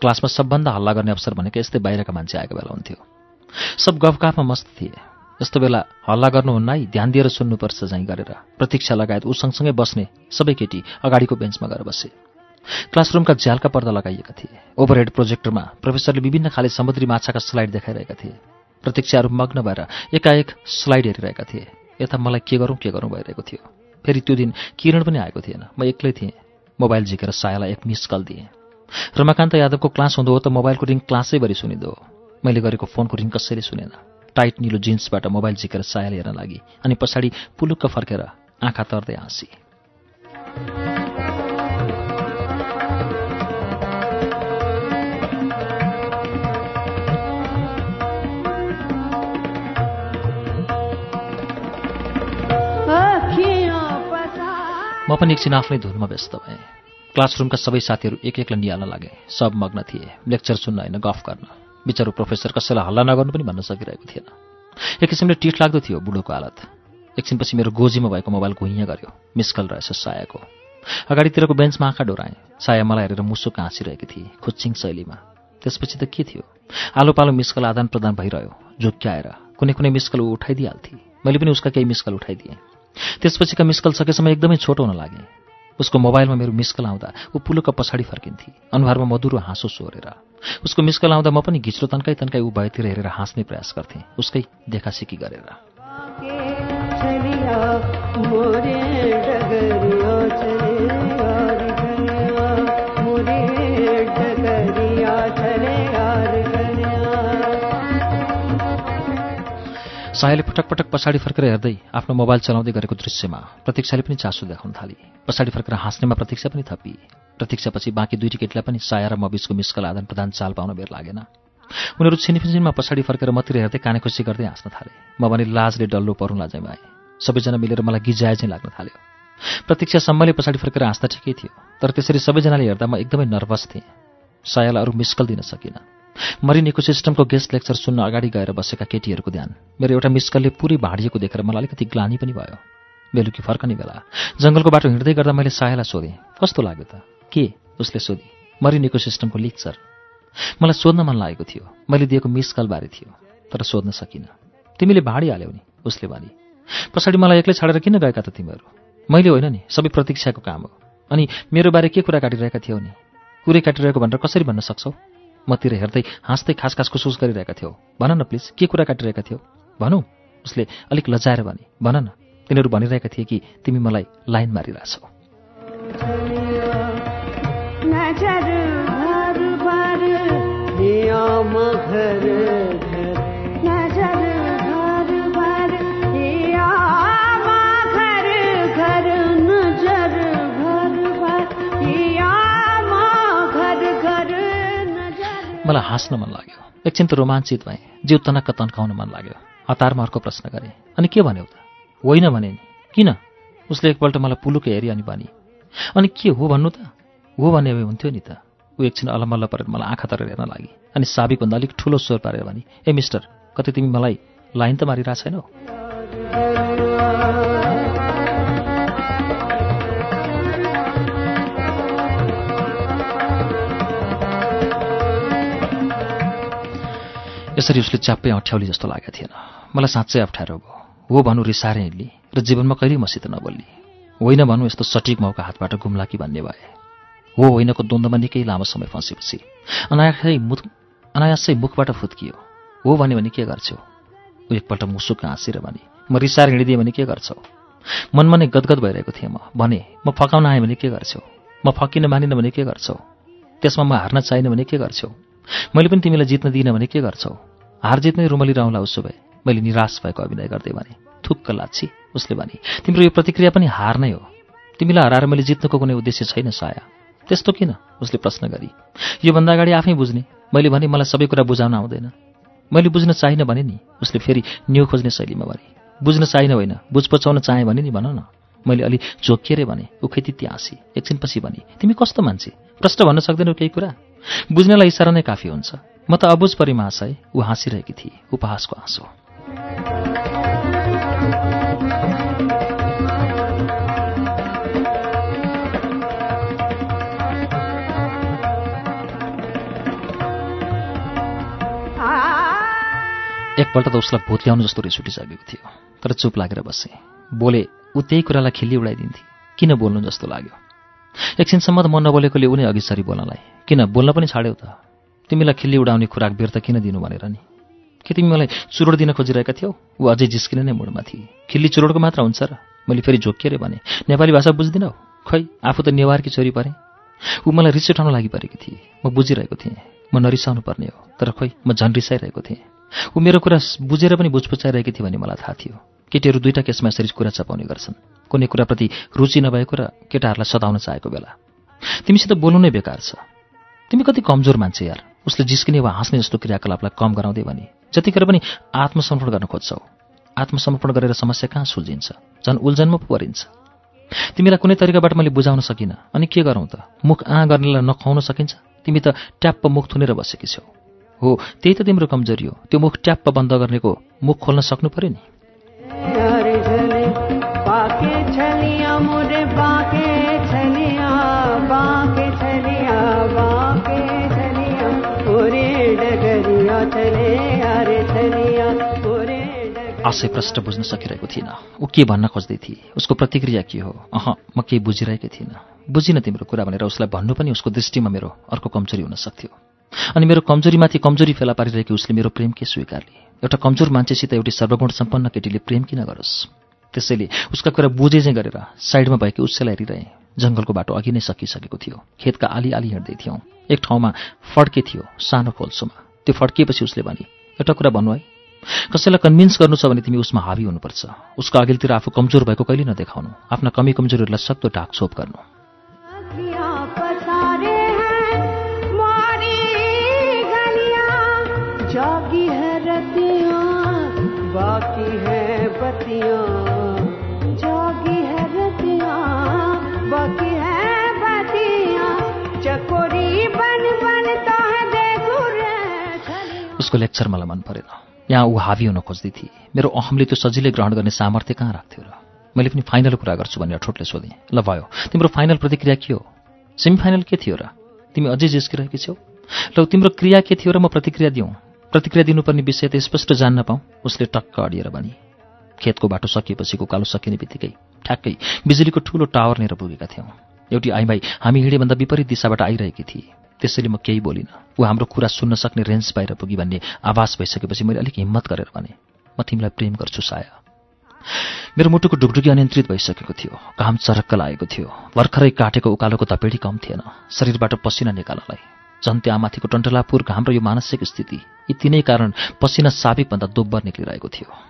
Speaker 2: क्लासमा सबभन्दा हल्ला गर्ने अवसर भनेको यस्तै बाहिरका मान्छे आएको बेला हुन्थ्यो। सब गफगाफमा मस्त थिए। यस्तो बेला हल्ला गर्नुहुन्न है ध्यान दिएर सुन्नुपर्छ झैँ गरेर। प्रतीक्षा लगायत ऊ सँगसँगै बस्ने सबै केटी अगाडिको बेन्चमा गएर बसे। क्लासरुमका झ्यालका पर्दा लगाइएका थिए। ओभरहेड प्रोजेक्टरमा प्रोफेसरले विभिन्न खाले समुद्री माछाका स्लाइड देखाइरहेका थिए। प्रतीक्षाहरू मग्न भएर एकाएक स्लाइड हेरिरहेका थिए। यता मलाई के गरौँ के गरौँ भइरहेको थियो। फेरि त्यो दिन किरण पनि आएको थिएन। म एक्लै थिएँ। मोबाइल झिकेर सायालाई एक मिस कल दिएँ। रमाकान्त यादवको क्लास हुँदो हो त मोबाइलको रिङ क्लासैभरि सुनिँदो हो। मैले गरेको फोनको रिङ कसैले सुनेन। टाइट निलो जिन्सबाट मोबाइल झिकेर सायाले हेर्न लागि अनि पछाडि पुलुक्क फर्केर आँखा तर्दै हाँसी। म पनि एकछिन आफ्नै धुनमा व्यस्त भएँ। क्लासरुमका सबै साथीहरू एक एकलाई निहाल्न लागे। सब मग्न थिए। लेक्चर सुन्न होइन गफ गर्न। बिचरो प्रोफेसर कसैलाई हल्ला नगर्नु पनि भन्न सकिरहेको थिएन। एक किसिमले टिठ लाग्दो थियो बुढोको हालत। एकछिनपछि मेरो गोजीमा भएको मोबाइल घुइँ गऱ्यो। मिसकल रहेछ सायाको। अगाडितिरको बेन्चमा आँखा डोराएँ। साया मलाई हेरेर मुसुक हाँसिरहेकी थिए खुच्चिङ शैलीमा। त्यसपछि त के थियो? आलो पालो मिसकल आदान प्रदान भइरह्यो। झुक्क्याएर कुनै कुनै मिसकल उठाइदिइहाल्थे। मैले पनि उसका केही मिसकल उठाइदिएँ। त्यसपछिका मिसकल सकेसम्म एकदमै छोटो हुन लागे। उसको मोबाइलमा मेरो मिसकल आउँदा ऊ पुलुक पछाडि फर्किन्थे। अनुहारमा मधुरो हाँसो सोरेर। उसको मिसकल आउँदा म पनि घिच्लो तन्काई तन्काई ऊ भएतिर हेरेर हाँस्ने प्रयास गर्थेँ। उसकै देखासिकी गरेर। सायाले पटक पटक पछाडि फर्केर हेर्दै आफ्नो मोबाइल चलाउँदै गरेको दृश्यमा प्रतीक्षाले पनि चासो देखाउन थाली। पछाडि फर्केर हाँस्नेमा प्रतीक्षा पनि थपी। प्रतीक्षापछि बाँकी दुई टिकेटलाई पनि साया र म बिचको मिसकल आदान प्रदान चाल पाउन बेर लागेन। उनीहरू छिनफिन्जिनमा पछाडि फर्केर मतिर हेर्दै काने खुसी गर्दै हाँस्न थाले। म भने लाजले डल्लो परुँ लाजैमा आएँ सबैजना मिलेर मलाई गिजाए चाहिँ लाग्न थाल्यो। प्रतीक्षा सम्मले पछाडि फर्केर हाँस्दा ठिकै थियो तर त्यसरी सबैजनाले हेर्दा म एकदमै नर्भस थिएँ। सायालाई अरू मिस्कल दिन सकिनँ। मरिन इकोसिस्टमको गेस्ट लेक्चर सुन्न अगाडि गएर बसेका केटीहरूको ध्यान। मेरो एउटा मिस्कलले पुरै भाँडिएको देखेर मलाई अलिकति ग्लानी पनि भयो। बेलुकी फर्कने बेला। जङ्गलको बाटो हिँड्दै गर्दा मैले सायालाई सोधेँ कस्तो लाग्यो त? के? उसले सोधेँ मरिन इकोसिस्टमको लेक्चर मलाई सोध्न मन लागेको थियो। मैले दिएको मिसकलबारे थियो तर सोध्न सकिनँ। तिमीले भाँडिहाल्यौ नि? उसले भने पछाडि मलाई एक्लै छाडेर किन गएका त तिमीहरू? मैले होइन नि सबै प्रतीक्षाको काम हो। अनि मेरो बारे के कुरा काटिरहेका थियौ नि? कुरै काटिरहेको भनेर कसरी भन्न सक्छौ? मतिर हेर्दै हाँस्दै खास खास खुसुस गरिरहेका थियौ। भन न प्लिज के कुरा काटिरहेका थियौ? भनौ। उसले अलिक लजाएर भने भन न तिनीहरू भनिरहेका थिए कि तिमी मलाई लाइन मारिरहेछौ। मलाई हाँस्न मन लाग्यो। एकछिन त रोमाञ्चित भएँ जिउ तनक्क तन्काउन मन लाग्यो। हतारमा अर्को प्रश्न गरेँ अनि के भन्यौ त होइन भने नि। किन? उसले एकपल्ट मलाई पुलुकै हेरी अनि भनी अनि के हो भन्नु त? हो भने हुन्थ्यो नि त। ऊ एकछिन अलमल्ल परेर मलाई आँखा तरेर हेर्न लागि अनि साबिकभन्दा अलिक ठुलो स्वर पारेर भने ए मिस्टर कतै तिमी मलाई लाइन त मारिरहेको छैनौ यसरी उसले च्याप्पै अठ्याउली जस्तो लागेको थिएन। मलाई साँच्चै अप्ठ्यारो भयो। हो भनौँ रिसारे हिँड्ली र जीवनमा कहिले मसित नबोल्ली। होइन भनौँ यस्तो सटिक मौका हातबाट गुम्ला कि भन्ने भए। हो होइनको द्वन्द्वमा निकै लामो समय फँसेपछि। अनायासै मुख अनायासै मुखबाट फुत्कियो। हो भने भने के गर्छौ? ऊ एकपल्ट मुसुक हाँसेर भने म रिसार हिँडिदिएँ भने के गर्छौ? मनमा नै गदगद भइरहेको थिएँ म। भने म फकाउन आएँ भने के गर्छौ? म फकिन मानिनँ भने के गर्छौ? त्यसमा म हार्न चाहिनँ भने के गर्छौ? मैले पनि तिमीलाई जित्न दिइनँ भने के गर्छौ? हार जित्नै रुमली रहला उसो भए मैले निराश भएको अभिनय गर्दै भने थुक्क लाच्छी उसले भने तिम्रो यो प्रतिक्रिया पनि हार नै हो। तिमीलाई हराएर मैले जित्नुको कुनै उद्देश्य छैन साया। त्यस्तो किन? उसले प्रश्न गरी योभन्दा अगाडि आफै बुझ्ने। मैले भने मलाई सबै कुरा बुझाउन आउँदैन। मैले बुझ्न चाहिनँ भने नि। उसले फेरि न्यु खोज्ने शैलीमा भने बुझ्न चाहिनँ होइन। बुझ पचाउन चाहेँ भने नि भन न। मैले अलि जोकिएर भने उखेतित्य हाँसी एकछिनपछि भने तिमी कस्तो मान्छे? प्रश्न भन्न सक्दैनौ केही कुरा? बुझ्नेलाई इसारा नै काफी हुन्छ। म त अबुझ परि महाशय ऊ हाँसिरहेकी थिए उपहासको हाँसो एकपल्ट त उसलाई भूत ल्याउनु जस्तो रिस उठिसकेको थियो तर चुप लागेर बसेँ। बोले ऊ त्यही कुरालाई खिल्ली उडाइदिन्थे। किन बोल्नु जस्तो लाग्यो? एकछिनसम्म त म नबोलेकोले उनी अघि सरी बोल्नलाई। किन बोल्न पनि छाड्यौ त। तिमीलाई खिल्ली उडाउने खुराक त किन दिनु भनेर नि? के तिमी मलाई चुरोड दिन खोजिरहेका थियौ? ऊ अझै जिस्किने नै मुडमा थिए। खिल्ली चुरोडको मात्र हुन्छ र? मैले फेरि झोकिएर भने नेपाली भाषा बुझ्दिनौ? खै आफू त नेवारकी छोरी परेँ? ऊ मलाई रिस उठाउन लागि परेकी थिए। म बुझिरहेको थिएँ। म नरिसाउनु पर्ने हो। तर खोइ म झन् रिसाइरहेको थिएँ। ऊ मेरो कुरा बुझेर पनि बुझपुचाइरहेकी थिए भन्ने मलाई थाहा थियो। केटीहरू दुईवटा केसमा यसरी कुरा चपाउने गर्छन्। कुनै कुराप्रति रुचि नभएको र केटाहरूलाई सताउन चाहेको बेला। तिमीसित बोल्नु नै बेकार छ। तिमी कति कमजोर मान्छे यार। उसले जिस्किने वा हाँस्ने जस्तो क्रियाकलापलाई कम गराउँदै भने जतिखेर पनि आत्मसमर्पण गर्न खोज्छौ आत्मसमर्पण गरेर समस्या कहाँ सुल्झिन्छ? झन् उल्झनमा पो परिन्छ। तिमीलाई कुनै तरिकाबाट मैले बुझाउन सकिनँ। अनि के गरौँ त? मुख आ गर्नेलाई नखुवाउन सकिन्छ? तिमी त ट्याप्प मुख थुनेर बसेकी छौ। हो त्यही त तिम्रो कमजोरी हो। त्यो मुख ट्याप्प बन्द गर्नेको मुख खोल्न सक्नु पर्यो नि? आशय प्रष्ट बुझ्न सकिरहेको थिइनँ ऊ के भन्न खोज्दै थिए? उसको प्रतिक्रिया के हो? अह म केही बुझिरहेकै थिइनँ। बुझिनँ तिम्रो कुरा भनेर उसलाई भन्नु पनि उसको दृष्टिमा मेरो अर्को कमजोरी हुन सक्थ्यो। अनि मेरो कमजोरीमाथि कमजोरी फेला पारिरहेकी उसले मेरो प्रेम के स्वीकारले? एउटा कमजोर मान्छेसित एउटी सर्वगुण सम्पन्न केटीले प्रेम किन गरोस्? त्यसैले उसका कुरा बुझे चाहिँ गरेर साइडमा भएकी उसैलाई हेरिरहेँ। जङ्गलको बाटो अघि नै सकिसकेको थियो। खेतका आली आली हिँड्दै थियौँ। एक ठाउँमा फड्के थियो सानो खोल्सोमा त्यो फड्किएपछि उसले भने एउटा कुरा भन्नु है। कसैलाई कन्भिन्स गर्नु छ भने तिमी उसमा हावी हुनुपर्छ। उसको अघिल्तिर आफू कमजोर भएको कहिले नदेखाउनु। आफ्ना कमी कमजोरीहरूलाई सक्दो ढाकछोप गर्नु। उसको लेक्चर मलाई मन परेन। यहाँ ऊ हावी हुन खोज्दै थिए मेरो अहमले त्यो सजिलै ग्रहण गर्ने सामर्थ्य कहाँ राख्थ्यो र? मैले पनि फाइनल कुरा गर्छु भनेर ठोटले सोधेँ। ल भयो तिम्रो फाइनल प्रतिक्रिया के हो? सेमी फाइनल के थियो र? तिमी अझै जिस्किरहेकी छौ? ल तिम्रो क्रिया के थियो र म प्रतिक्रिया दिउँ? प्रतिक्रिया दिनुपर्ने विषय त स्पष्ट जान्न पाऊँ? उसले टक्क अडिएर भने खेतको बाटो सकिएपछि उकालो सकिने बित्तिकै ठ्याक्कै बिजुलीको ठुलो टावर लिएर पुगेका थियौँ। एउटी आइमाई हामी हिँडेभन्दा विपरीत दिशाबाट आइरहेकी थिए त्यसैले म केही बोलिनँ। ऊ हाम्रो कुरा सुन्न सक्ने रेन्ज बाहिर पुगी भन्ने आवाज भइसकेपछि मैले अलिक हिम्मत गरेर भने म तिमीलाई प्रेम गर्छु साया। मेरो मुटुको डुकडुकी अनियन्त्रित भइसकेको थियो। घाम चरक्क लागेको थियो। भर्खरै काटेको उकालोको तपेडी कम थिएन। शरीरबाट पसिना निकाल्नलाई। झन् त्यहाँमाथिको टन्टलापुर घाम यो मानसिक स्थिति। यी तिनै कारण पसिना साबिकभन्दा दोब्बर निक्लिरहेको थियो।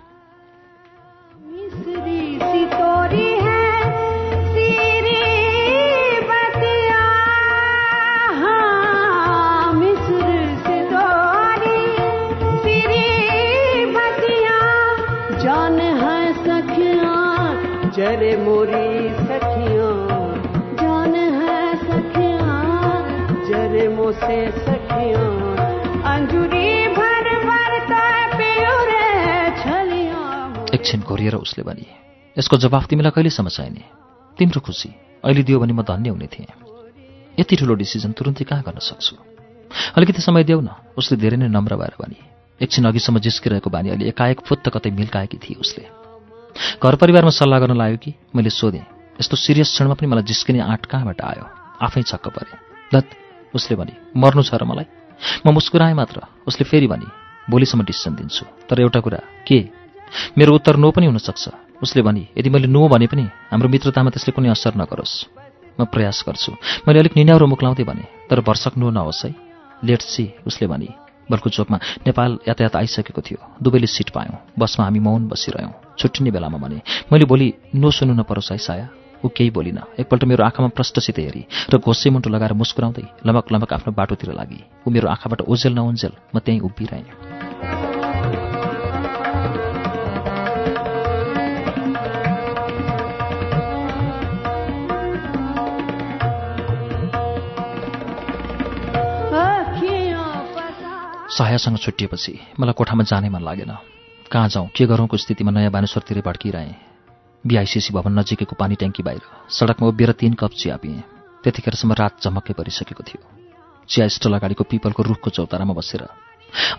Speaker 2: घोरिएर उसले भने यसको जवाफ तिमीलाई कहिलेसम्म चाहिने तिम्रो खुसी अहिले दियो भने म धन्य हुने थिएँ। यति ठुलो डिसिजन तुरुन्तै कहाँ गर्न सक्छु? अलिकति समय देऊ न। उसले धेरै नै नम्र भएर भने एकछिन अघिसम्म जिस्किरहेको बानी अहिले एकाएक फुत्त कतै मिल्काएकी थिए उसले। घर परिवारमा सल्लाह गर्न लाग्यो कि? मैले सोधेँ यस्तो सिरियस क्षणमा पनि मलाई जिस्किने आँट कहाँबाट आयो? आफै छक्क परे। लत उसले भने मर्नु छ र मलाई। म मुस्कुराएँ मात्र। उसले फेरि भने भोलिसम्म डिसिसन दिन्छु। तर एउटा कुरा के? मेरो उत्तर नो पनि हुनसक्छ। उसले भने यदि मैले नो भने पनि हाम्रो मित्रतामा त्यसले कुनै असर नगरोस्। म प्रयास गर्छु। मैले अलिक निन्याउरो मुक्लाउँदै भने तर भर्सक नो नहोस् है। लेट सी उसले भने बल्कु चोकमा नेपाल यातायात आइसकेको थियो। दुवैले सिट पायौँ। बसमा हामी मौन बसिरह्यौँ। छुट्टिने बेलामा भने मैले भोलि नो सुन्नु नपरोस् है साया। ऊ केही बोलिन। एकपल्ट मेरो आँखामा प्रष्टसित हेरी र घोसे मुन्टो लगाएर मुस्कुराउँदै लमक लमक आफ्नो बाटोतिर लागि। ऊ मेरो आँखाबाट ओजेल नउन्जेल म त्यहीँ उभिरहेँ सहायसँग छुट्टिएपछि मलाई कोठामा जानै मन लागेन। कहाँ जाउँ के गरौँको स्थितिमा नयाँ बानेश्वरतिर भड्किरहेँ। बिआइसिसी भवन नजिकैको पानी ट्याङ्की बाहिर। सडकमा उभिएर तीन कप चिया पिएँ। त्यतिखेरसम्म रात चमक्कै परिसकेको थियो। चिया स्टल अगाडिको पिपलको रुखको चौतारामा बसेर।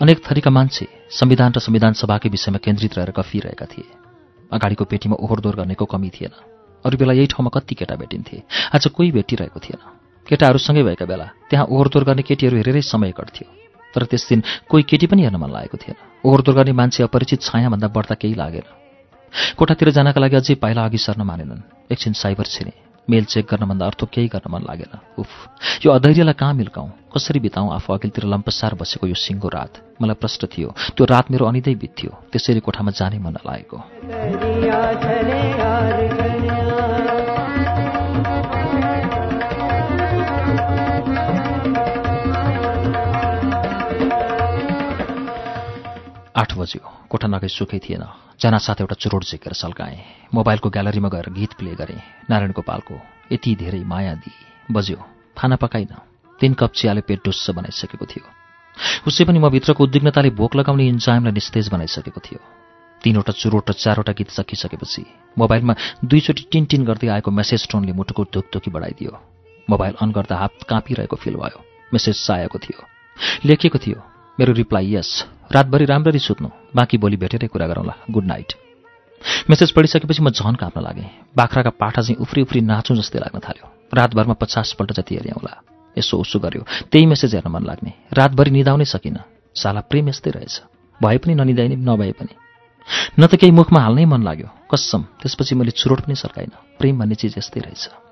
Speaker 2: अनेक थरीका मान्छे संविधान र संविधान सभाकै विषयमा केन्द्रित रहेर गफिरहेका थिए। अगाडिको पेटीमा ओहोरदोहोर गर्नेको कमी थिएन। अरू बेला यही ठाउँमा कति केटा भेटिन्थे। आज कोही भेटिरहेको थिएन। केटाहरूसँगै भएका बेला त्यहाँ ओहोरदोहोर गर्ने केटीहरू हेरेरै समय कट्थ्यो। तर त्यस दिन कोही केटी पनि हेर्न मन लागेको थिएन। ओहोरदोहोर गर्ने मान्छे अपरिचित छायाभन्दा बढ्दा केही लागेन। कोठातिर जानका लागि अझै पाइला अघि सर्न मानेनन्। एकछिन साइबर छिने मेल चेक गर्नभन्दा अर्थो केही गर्न मन लागेन। उफ यो अधैर्यलाई कहाँ मिल्काउँ? कसरी बिताउँ आफू अघिल्तिर लम्पसार बसेको यो सिङ्गो रात? मलाई प्रश्न थियो त्यो रात मेरो अनिदै बित्थ्यो त्यसैले कोठामा जानै मन लागेको। आठ बज्यो। कोठा नगई सुकै थिएन। जनासाथ एउटा चुरोट झिकेर सल्काएँ। मोबाइलको ग्यालरीमा गएर गीत प्ले गरेँ। नारायण गोपालको यति धेरै माया दिए बज्यो। खाना पकाइन। तीन कप चियाले पेट डुस्स बनाइसकेको थियो। उसै पनि म भित्रको उद्विग्नताले भोक लगाउने इन्जाइमलाई निस्तेज बनाइसकेको थियो। तीनवटा चुरोट र चारवटा गीत सकिसकेपछि मोबाइलमा दुईचोटि टिन टिन गर्दै आएको मेसेज टोनले मुटुको धुकधुकी बढाइदियो। मोबाइल अन गर्दा हात काँपिरहेको फिल भयो। मेसेज साएको थियो। लेखिएको थियो। मेरो रिप्लाई यस रातभरि राम्ररी सुत्नु। बाँकी भोलि भेटेरै कुरा गरौँला। गुड नाइट मेसेज पढिसकेपछि म झन काप्न लागेँ। बाख्राका पाठा चाहिँ उफ्री उफ्री नाचौँ जस्तै लाग्न थाल्यो। रातभरमा पचासपल्ट जति हेऱ्याउँला यसो उसो गर्यो। त्यही मेसेज हेर्न मन लाग्ने। रातभरि निदाउनै सकिनँ। साला प्रेम यस्तै रहेछ। भए पनि ननिदाइने नभए पनि। न त केही मुखमा हाल्नै मन लाग्यो। कसम त्यसपछि मैले चुरोट पनि सर्काइनँ। प्रेम भन्ने चिज यस्तै रहेछ।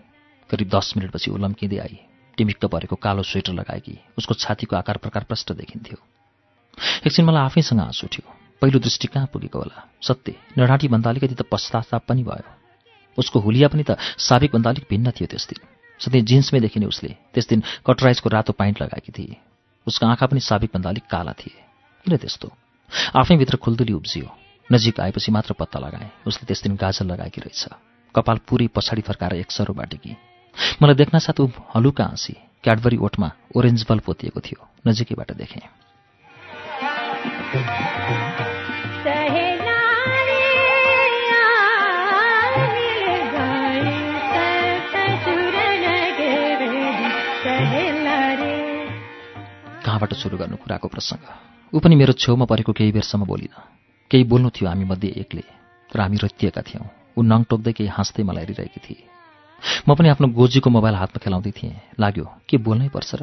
Speaker 2: करिब दस मिनटपछि ऊ आई। टिमिक्क परेको कालो स्वेटर लगाएकी उसको छातीको आकार प्रकार प्रष्ट देखिन्थ्यो। एकछिन मलाई आफैसँग आँसु उठ्यो पहिलो दृष्टि कहाँ पुगेको होला? सत्य। नडाँटीभन्दा अलिकति त पश्चाताप पनि भयो। उसको हुलिया पनि त साबिकभन्दा अलिक भिन्न थियो त्यस दिन। सधैँ जिन्समै देखिने उसले त्यस दिन कटराइजको रातो पाइन्ट लगाएकी थिए। उसको आँखा पनि साबिकभन्दा अलिक काला थिए। किन त्यस्तो? आफैभित्र खुल्दुली उब्जियो। नजिक आएपछि मात्र पत्ता लगाए। उसले त्यस दिन गाजल लगाएकी रहेछ। कपाल पुरै पछाडि फर्काएर एक सरो बाटेकी मलाई देख्न साथ ऊ हलुका हाँसी क्याडबरी ओठमा ओरेन्ज बल पोतिएको थियो। नजिकैबाट देखेँ। कहाँबाट सुरु गर्नु कुराको प्रसङ्ग? ऊ पनि मेरो छेउमा परेको केही बेरसम्म बोलिन। केही बोल्नु थियो हामी मध्ये एकले तर हामी रत्तिएका थियौँ। ऊ नङ टोक्दै केही हाँस्दै मलाई हेरिरहेकी थिए। म पनि आफ्नो गोजीको मोबाइल हातमा खेलाउँदै थिएँ। लाग्यो के बोल्नै पर्छ र?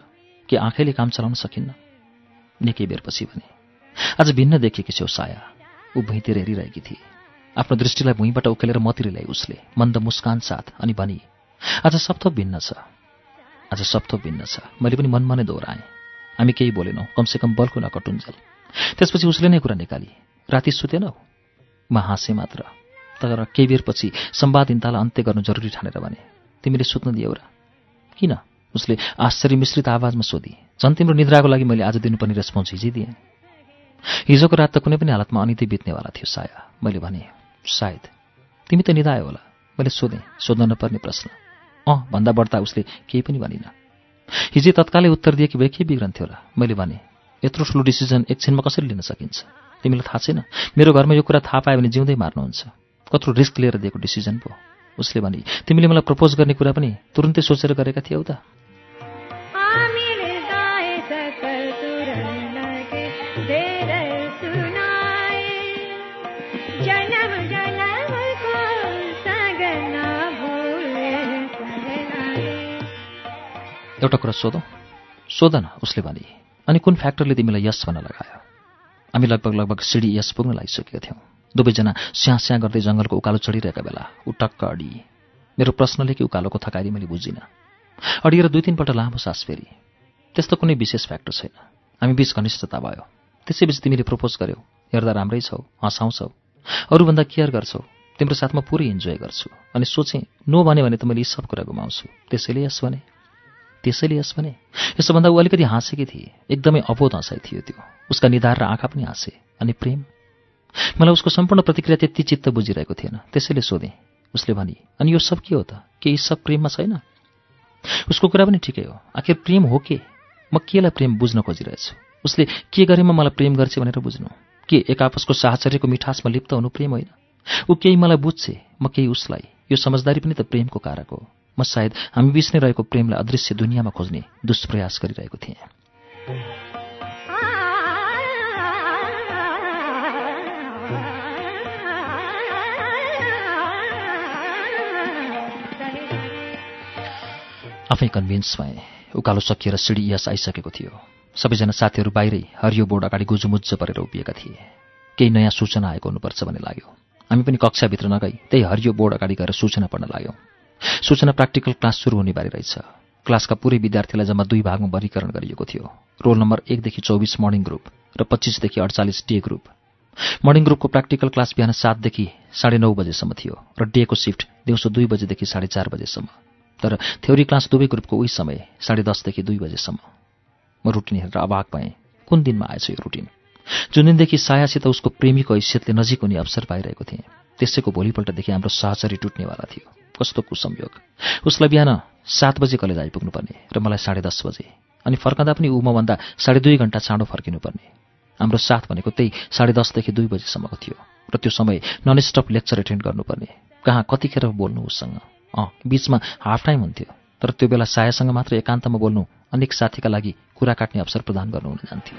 Speaker 2: के आँखैले काम चलाउन सकिन्न? निकै बेरपछि भने आज भिन्न देखेकी छेउ साया। ऊ भुइँतिर हेरिरहेकी थिए। आफ्नो दृष्टिलाई भुइँबाट उकेलेर मतिर ल्याई उसले। मन्द मुस्कान साथ अनि भनी आज सब थोक भिन्न छ। आज सब थोक भिन्न छ। मैले पनि मनमा नै दोहोऱ्याएँ। हामी केही बोलेनौँ। कमसेकम बल्को नकटुन्जेल। त्यसपछि उसले नै कुरा निकाली राति सुतेनौ? म हाँसेँ मात्र। तर केही बेरपछि सम्वादहीनतालाई अन्त्य गर्नु जरुरी ठानेर भने तिमीले सुत्न दियौ र। किन? उसले आश्चर्य मिश्रित आवाजमा सोधी झन् तिम्रो निद्राको लागि मैले आज दिनुपर्ने रेस्पोन्स हिजिदिएँ हिजोको रात त कुनै पनि हालतमा अनितै बित्नेवाला थियो साया। मैले भने सायद। तिमी त निधायो होला। मैले सोधेँ सोध्न नपर्ने प्रश्न। अँ भन्दा बढ्दा उसले केही पनि भनिन। हिजै तत्कालै उत्तर दिए कि भए के बिग्रन्थ्यो होला? मैले भने यत्रो ठुलो डिसिजन एकछिनमा कसरी लिन सकिन्छ? तिमीलाई थाहा छैन? मेरो घरमा यो कुरा थाहा पायो भने जिउँदै मार्नुहुन्छ। कत्रो रिस्क लिएर दिएको डिसिजन पो उसले भने तिमीले मलाई प्रपोज गर्ने कुरा पनि तुरुन्तै सोचेर गरेका थियौ त। एउटा कुरा सोधौँ। सोध न उसले भने अनि कुन फ्याक्टरले तिमीलाई यस भन्न लगायो? हामी लगभग लगभग सिडी यस पुग्न लागिसकेका थियौँ। दुवैजना स्याँ स्याँ गर्दै जङ्गलको उकालो चढिरहेका बेला ऊ टक्क अडिए मेरो प्रश्नले कि उकालोको थकाली मैले बुझिनँ। अडिएर दुई तिनपल्ट लामो सास फेरि। त्यस्तो कुनै विशेष फ्याक्टर छैन। हामी बिच घनिष्ठता भयो। त्यसैपछि तिमीले प्रपोज गर्यौ। हेर्दा राम्रै छौ हँसाउँछौ। अरूभन्दा केयर गर्छौ। तिम्रो साथमा पुरै इन्जोय गर्छु। अनि सोचेँ नो भने भने त मैले यी सब कुरा गुमाउँछु। त्यसैले यस भने। त्यसैले यस भने। यसोभन्दा ऊ अलिकति हाँसेकी थिए। एकदमै अबोध हँसाइ थियो त्यो। उसका निधार र आँखा पनि हाँसे। अनि प्रेम? मलाई उसको सम्पूर्ण प्रतिक्रिया त्यति चित्त बुझिरहेको थिएन। त्यसैले सोधेँ उसले भनी अनि यो सब के हो त? के यी सब प्रेममा छैन? उसको कुरा पनि ठिकै हो। आखिर प्रेम हो के? म केलाई प्रेम बुझ्न खोजिरहेछु? उसले के गरेमा मलाई प्रेम गर्छ भनेर बुझ्नु? के एक आपसको साहचर्यको मिठासमा लिप्त हुनु प्रेम होइन? ऊ केही मलाई बुझ्छे म केही उसलाई? यो समझदारी पनि त प्रेमको कारक हो। म सायद हामी बिच नै रहेको प्रेमलाई अदृश्य दुनियाँमा खोज्ने दुष्प्रयास गरिरहेको थिएँ। आफै कन्भिन्स भएँ। उकालो सकिएर सिडी यस आइसकेको थियो। सबैजना साथीहरू बाहिरै हरियो बोर्ड अगाडि गुजुमुज्ज परेर उभिएका थिए। केही नयाँ सूचना आएको हुनुपर्छ भन्ने लाग्यो। हामी पनि कक्षाभित्र नगई त्यही हरियो बोर्ड अगाडि गएर सूचना पढ्न लाग्यौँ। सूचना प्र्याक्टिकल क्लास सुरु हुने बारे रहेछ। क्लासका पुरै विद्यार्थीलाई जम्मा दुई भागमा वर्गीकरण गरिएको थियो। रोल नम्बर एकदेखि चौबिस मर्निङ ग्रुप र पच्चिसदेखि अडचालिस डे ग्रुप। मर्निङ ग्रुपको प्र्याक्टिकल क्लास बिहान सातदेखि साढे नौ बजेसम्म थियो र डेको सिफ्ट दिउँसो दुई बजेदेखि साढे चार बजेसम्म। तर थ्योरी क्लास दुवै ग्रुपको उही समय साढे दसदेखि दुई बजेसम्म। म रुटिन हेरेर अबाक भएँ। कुन दिनमा आएछ यो रुटिन जुन दिनदेखि सायासित उसको प्रेमीको हैसियतले नजिक हुने अवसर पाइरहेको थिएँ त्यसैको भोलिपल्टदेखि हाम्रो सहचरी टुट्नेवाला थियो। कस्तो कुसंयोग। उसलाई बिहान सात बजे कलेज आइपुग्नुपर्ने र मलाई साढे दस बजे अनि फर्कँदा पनि ऊ मभन्दा साढे दुई घन्टा चाँडो फर्किनुपर्ने। हाम्रो साथ भनेको त्यही साढे दसदेखि दुई बजीसम्मको थियो र त्यो समय नन स्टप लेक्चर एटेन्ड गर्नुपर्ने। कहाँ कतिखेर बोल्नु उसँग अँ बिचमा हाफ टाइम हुन्थ्यो। तर त्यो बेला सायासँग मात्र एकान्तमा बोल्नु अनेक साथीका लागि कुरा काट्ने अवसर प्रदान गर्नु हुन जान्थ्यो।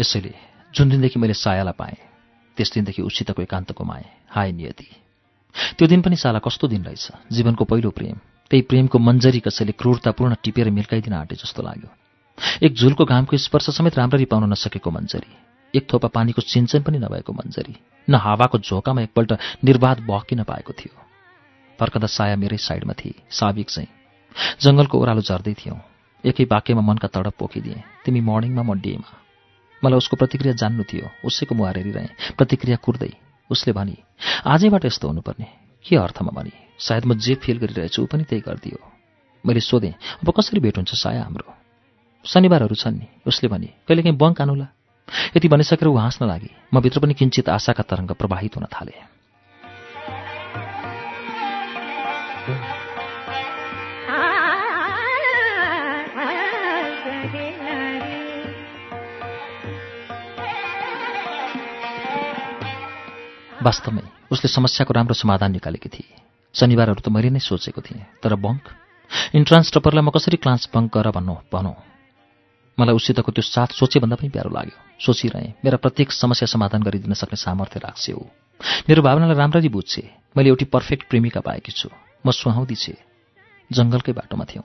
Speaker 2: यसैले जुन दिनदेखि मैले सायालाई पाएँ त्यस दिनदेखि उसितको एकान्त गुमाएँ हाय नियति। त्यो दिन पनि साला कस्तो दिन रहेछ? जीवनको पहिलो प्रेम। त्यही प्रेमको मन्जरी कसैले क्रूरतापूर्ण टिपेर मिल्काइदिन आँटे जस्तो लाग्यो। एक झुलको घामको स्पर्श समेत राम्ररी पाउन नसकेको मन्जरी एक थोपा पानीको सिन्चन पनि नभएको मन्जरी न हावाको झोकामा एकपल्ट निर्वाध बहकिन पाएको थियो। फर्कदा साया मेरै साइडमा थिए साबिक चाहिँ। जङ्गलको ओह्रालो झर्दै थियौँ। एकै वाक्यमा मनका तडप पोखिदिएँ। तिमी मर्निङमा म डेमा। मलाई उसको प्रतिक्रिया जान्नु थियो। उसैको मुहार हेरिरहेँ। प्रतिक्रिया कुर्दै। उसले भनी आजैबाट यस्तो हुनुपर्ने। के अर्थमा भनी? सायद म जे फिल गरिरहेछु ऊ पनि त्यही गरिदियो। मैले सोधेँ अब कसरी भेट हुन्छ साया हाम्रो? शनिबारहरू छन् नि। उसले भने कहिलेकाहीँ बङ्क आनुला यति भनिसकेर ऊ हाँस्न लागे। म भित्र पनि किञ्चित आशाका तरङ्ग प्रवाहित हुन थाले। वास्तवमै उसले समस्याको राम्रो समाधान निकालेकी थिए। शनिबारहरू त मैले नै सोचेको थिएँ तर बङ्क? इन्ट्रान्स टपरलाई म कसरी क्लास बङ्क गर भन्नु भनौँ? मलाई उसितको त्यो साथ सोचेभन्दा पनि प्यारो लाग्यो। सोचिरहेँ मेरा प्रत्येक समस्या समाधान गरिदिन सक्ने सामर्थ्य राख्छे हो मेरो भावनालाई राम्ररी बुझ्छे। मैले एउटी पर्फेक्ट प्रेमिका पाएकी छु। म सुहाउँदी छे। जङ्गलकै बाटोमा थियौँ।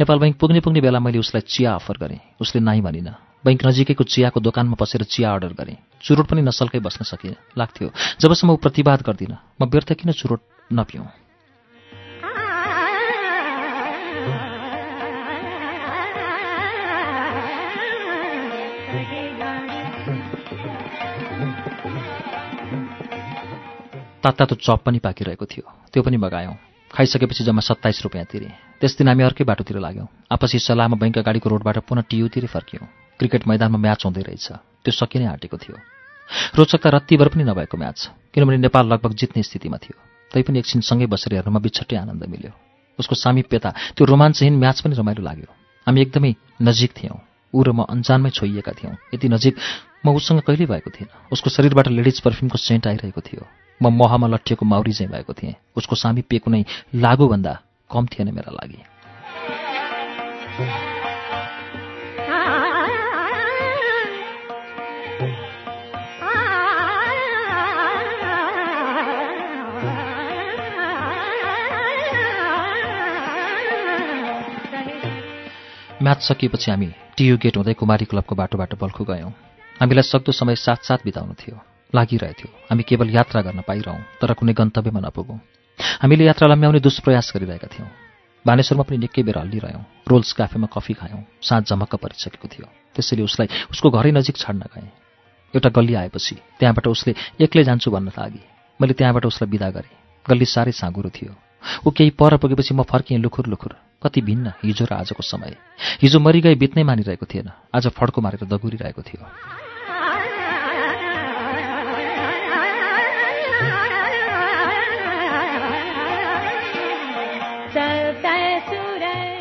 Speaker 2: नेपाल बैङ्क पुग्ने पुग्ने बेला मैले उसलाई चिया अफर गरेँ। उसले नाइ भनिन। बैङ्क नजिकैको चियाको दोकानमा पसेर चिया अर्डर गरेँ। चुरोट पनि नसलकै बस्न सकिनँ लाग्थ्यो। जबसम्म ऊ प्रतिवाद गर्दिनँ म व्यर्थ किन चुरोट नपिउँ तात्तातो चप पनि पाकिरहेको थियो। त्यो पनि मगायौँ खाइसकेपछि जम्मा सत्ताइस रुपियाँ तिरेँ। त्यस दिन हामी अर्कै बाटोतिर लाग्यौँ। आपसी सल्लाहमा बैङ्क अगाडिको रोडबाट पुनः टियुतिर फर्क्यौँ। क्रिकेट मैदानमा म्याच हुँदै रहेछ। त्यो सकिनै आँटेको थियो। रोचकता रत्तिभर पनि नभएको म्याच। किनभने नेपाल लगभग जित्ने स्थितिमा थियो। तैपनि एकछिन सँगै बसेर हेर्नुमा बिछट्टै आनन्द मिल्यो। उसको सामिप्यता त्यो रोमाञ्चहीन म्याच पनि रमाइलो लाग्यो। हामी एकदमै नजिक थियौँ। ऊ र म अन्जानमै छोइएका थियौँ। यति नजिक म उसँग कहिल्यै भएको थिएन उसको शरीरबाट लेडिज पर्फ्युमको सेन्ट आइरहेको थियो। म महमा लट्ठिएको माउरी चाहिँ भएको थिएँ। उसको सामिप्य कुनै लागुभन्दा कम थिएन मेरा लागि। म्याच सकिएपछि हामी टियु गेट हुँदै कुमारी क्लबको बाटोबाट बल्खु गयौँ। हामीलाई सक्दो समय साथ साथ बिताउनु थियो। लागिरहेथ्यो। हामी केवल यात्रा गर्न पाइरहौँ तर कुनै गन्तव्यमा नपुगौँ। हामीले यात्रा लम्ब्याउने दुष्प्रयास गरिरहेका थियौँ। बानेश्वरमा पनि निकै बेर हल्लिरह्यौँ। रोल्स क्याफेमा कफी खायौँ साँझ झमक्क परिसकेको थियो। त्यसैले उसलाई उसको घरै नजिक छाड्न गएँ। एउटा गल्ली आएपछि त्यहाँबाट उसले एक्लै जान्छु भन्न लागि मैले त्यहाँबाट उसलाई विदा गरेँ। गल्ली साह्रै साँगुरो थियो। ऊ केही पर पुगेपछि म फर्किएँ लुखुर लुखुर कति भिन्न हिजो र आजको समय। हिजो मरिगए बित्नै मानिरहेको थिएन। आज फड्को मारेर दगुरिरहेको थियो।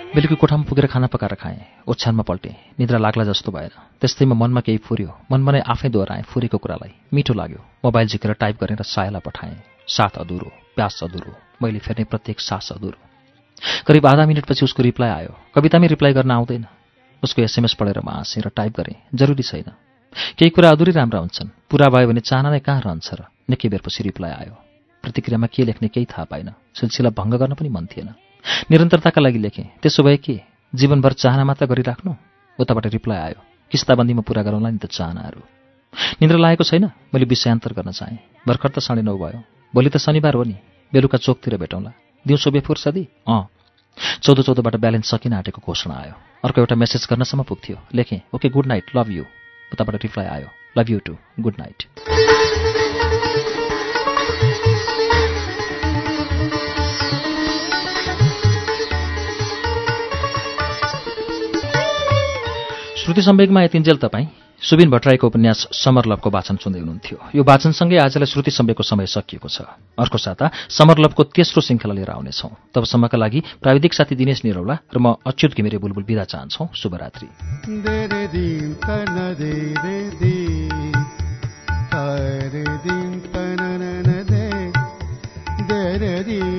Speaker 2: बेलुकी कोठामा पुगेर खाना पकाएर खाएँ। ओछ्यानमा पल्टेँ। निद्रा लाग्ला जस्तो भएन त्यस्तैमा मनमा केही फुर्यो। मनमा नै आफै दोहोऱ्याएँ फुरेको कुरालाई। मिठो लाग्यो। मोबाइल झिकेर टाइप गरेर सायलाई पठाएँ। साथ अधुरो प्यास अधुरो। मैले फेर्ने प्रत्येक सास अधुरो। करिब आधा मिनटपछि उसको रिप्लाई आयो। कवितामै रिप्लाई गर्न आउँदैन। उसको एसएमएस पढेर म र टाइप गरेँ। जरुरी छैन। केही कुरा अधुरै राम्रा हुन्छन्। पुरा भयो भने चाहना नै कहाँ रहन्छ र? निकै बेरपछि रिप्लाई आयो। प्रतिक्रियामा के लेख्ने केही थाहा पाइन। सिलसिला भङ्ग गर्न पनि मन थिएन। निरन्तरताका लागि लेखेँ। त्यसो भए के? जीवनभर चाहना मात्र गरिराख्नु? उताबाट रिप्लाई आयो किस्ताबन्दीमा पुरा गरौँला नि त चाहनाहरू। निन्द्रा लागेको छैन? मैले विषयान्तर गर्न चाहेँ। भर्खर त साढे नौ भयो। भोलि त शनिबार हो नि। बेलुका चोकतिर भेटौँला। दिउँसो बेफुर्सदी अँ। चौध चौधबाट ब्यालेन्स सकिन आँटेको घोषणा आयो। अर्को एउटा मेसेज गर्नसम्म पुग्थ्यो। लेखेँ okay good night love you. उताबाट रिप्लाई आयो love you too. Good night. Shruti सम्वेकमा यतिन्जेल तपाईँ। सुबिन भट्टराईको उपन्यास समरलभको वाचन सुन्दै हुनुहुन्थ्यो। यो वाचनसँगै आजलाई श्रुति सम्वेकको समय सकिएको छ। अर्को साता समरलभको तेस्रो श्रृङ्खला लिएर आउनेछौँ। तबसम्मका लागि प्राविधिक साथी दिनेश निरौला र म अच्युत घिमिरे बुलबुल विदा चाहन्छौ। शुभरात्रि।